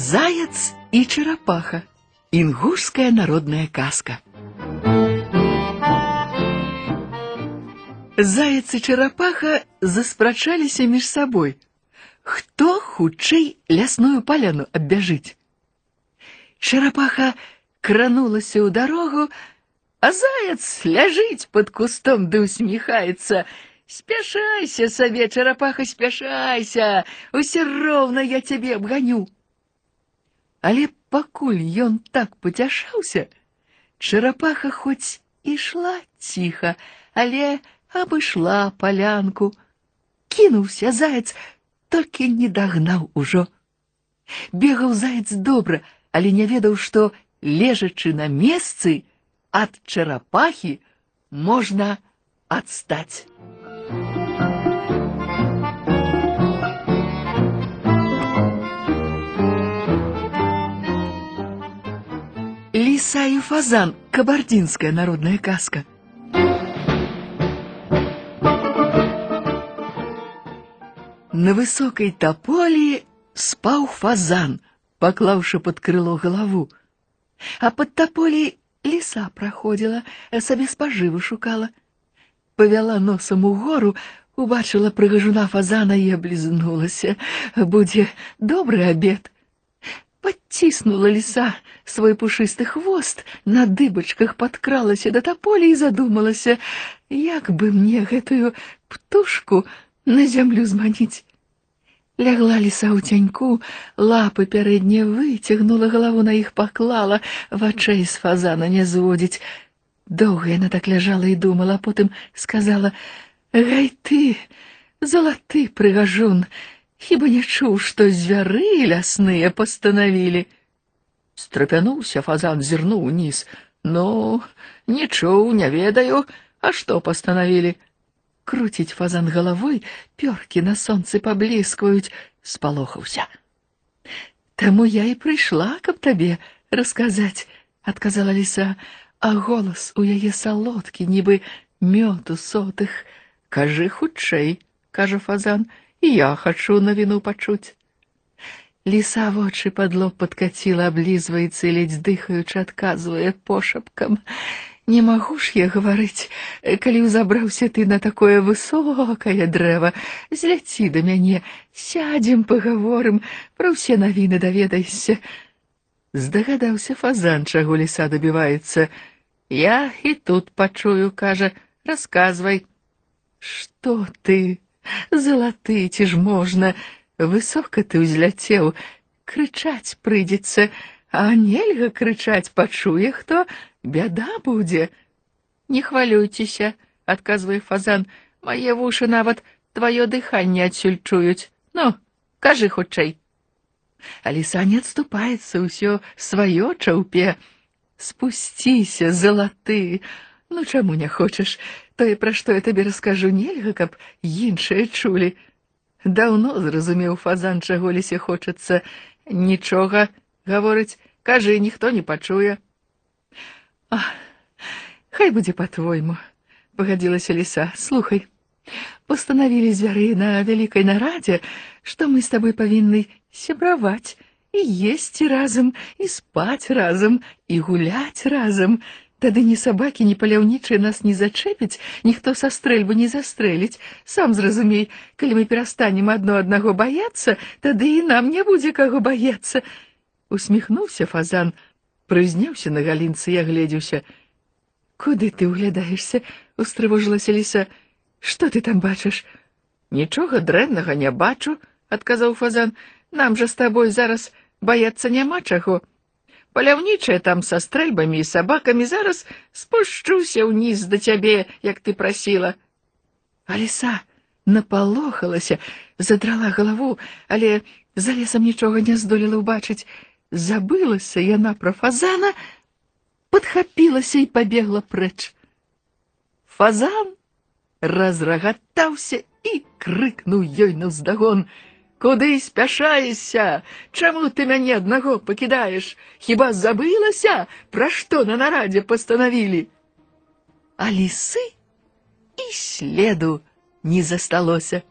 Заяц и черепаха. Ингушская народная каска. Заяц и черепаха заспрачаліся між собой. Хто хутчэй лясную паляну аббяжыць? Черепаха кранулася ў дарогу, а заяц ляжыць под кустом да усміхаецца. Спяшайся сабе, черепаха, спяшайся, усе роўна я цябе абганю. Але пакуль ён так пацяшаўся, чарапаха хоць ішла ціха, але абышла палянку. Кінуўся заяц, толькі не дагнаў ужо. Бегаў заяц добра, але не ведаў, што, лежачы на месцы, ад чарапахі можна адстаць. Лиса и фазан. Кабардинская народная каска. На высокой тополі спаў фазан, паклаўшы под крыло галаву. А под тополей лиса проходила, сабе спажывы шукала. Павяла носом угору, убачила прыгажуна фазана и облизнулася. Будзе добрый обед. Подтиснула лиса свой пушисты хвост, на дыбачках подкралася до тополя и задумалась, як бы мне гэтую птушку на землю зманіць. Лягла лиса ў цяньку, лапы пярэднія выцягнула, галаву на іх паклала, вачэй з фазана не зводзіць. Доўга яна так ляжала і думала, а потым сказала: « Гай ты, залаты прыгажун, Хіба не чуў, што звяры лясныя пастанавілі. Страпянуўся фазан, зірнуў уніз. Ну, не чуў, не ведаю, а што пастанавілі. Круціць фазан галавой, пёркі на сонцы пабліскваюць, спалохаўся. Таму я і прыйшла, каб табе расказаць, адказала ліса, а голас у яе салодкі, нібы мёту сотых. Кажы хутчэй, кажа фазан, я хочу навіну пачуць. Ліса вочы пад лоб падкаціла, аблізваецца і ледзь дыхаючы адказвае пошапкам. Не магу ж я гаварыць, калі ўзабраўся ты на такое высокае дрэва, зляці да мяне, сядзем, пагаворым, пра ўсе навіны даведайся. Здагадаўся фазан, чаго ліса дабіваецца. Я і тут пачую, кажа, расказвай. Што ты? Залаты, ці ж можна, высока ты ўзляцеў, крычаць прыйдзецца, а нельга крычаць, пачуе хто, бяда будзе. Не хвалюйцеся, адказвае фазан, мае вушы нават тваё дыханне адсюль чуюць. Ну, кажы хутчэй. А ліса не адступаецца ўсё сваё чаўпе. Спусціся, залаты, ну чаму не хочаш? Тое, пра што я табе раскажу, нельга, каб іншыя чулі. Даўно зразумеў фазан, чаго лісе хочацца. Нічога, гаворыць, кажы, ніхто не пачуе. Ах, хай будзе по-твойму, пагадзілася ліса. Слухай, пастанавілі звяры на вялікай нарадзе, што мы з табой павінны сябраваць і есці разам, і спаць разам, і гуляць разам. Тады ні сабакі, ні паляўнічыя нас не зачэпяць, ніхто са стрэльбы не застрэліць. Сам зразумей, калі мы перастанем адно аднаго баяцца, тады і нам не будзе каго баяцца. Усміхнуўся фазан, прызняўся на галінцы і агледзеўся. Куды ты ўглядаешся? устрывожылася ліса. Што ты там бачыш? Нічога дрэннага не бачу, адказаў фазан. Нам жа з табой зараз баяцца няма чаго. Паляўнічая там са стрэльбамі і сабакамі зараз спушчуся ўніз да цябе, як ты прасіла. А ліса напалохалася, задрала галаву, але за лесам нічога не здолела ўбачыць. Забылася яна пра фазана, падхапілася і пабегла прэч. Фазан разрагатаўся і крыкнуў ёй наўздагон: « Куды спяшаешся? Чаму ты мяне аднаго пакідаеш? Хіба забылася, пра што на нарадзе пастанавілі? А лісы і следу не засталося.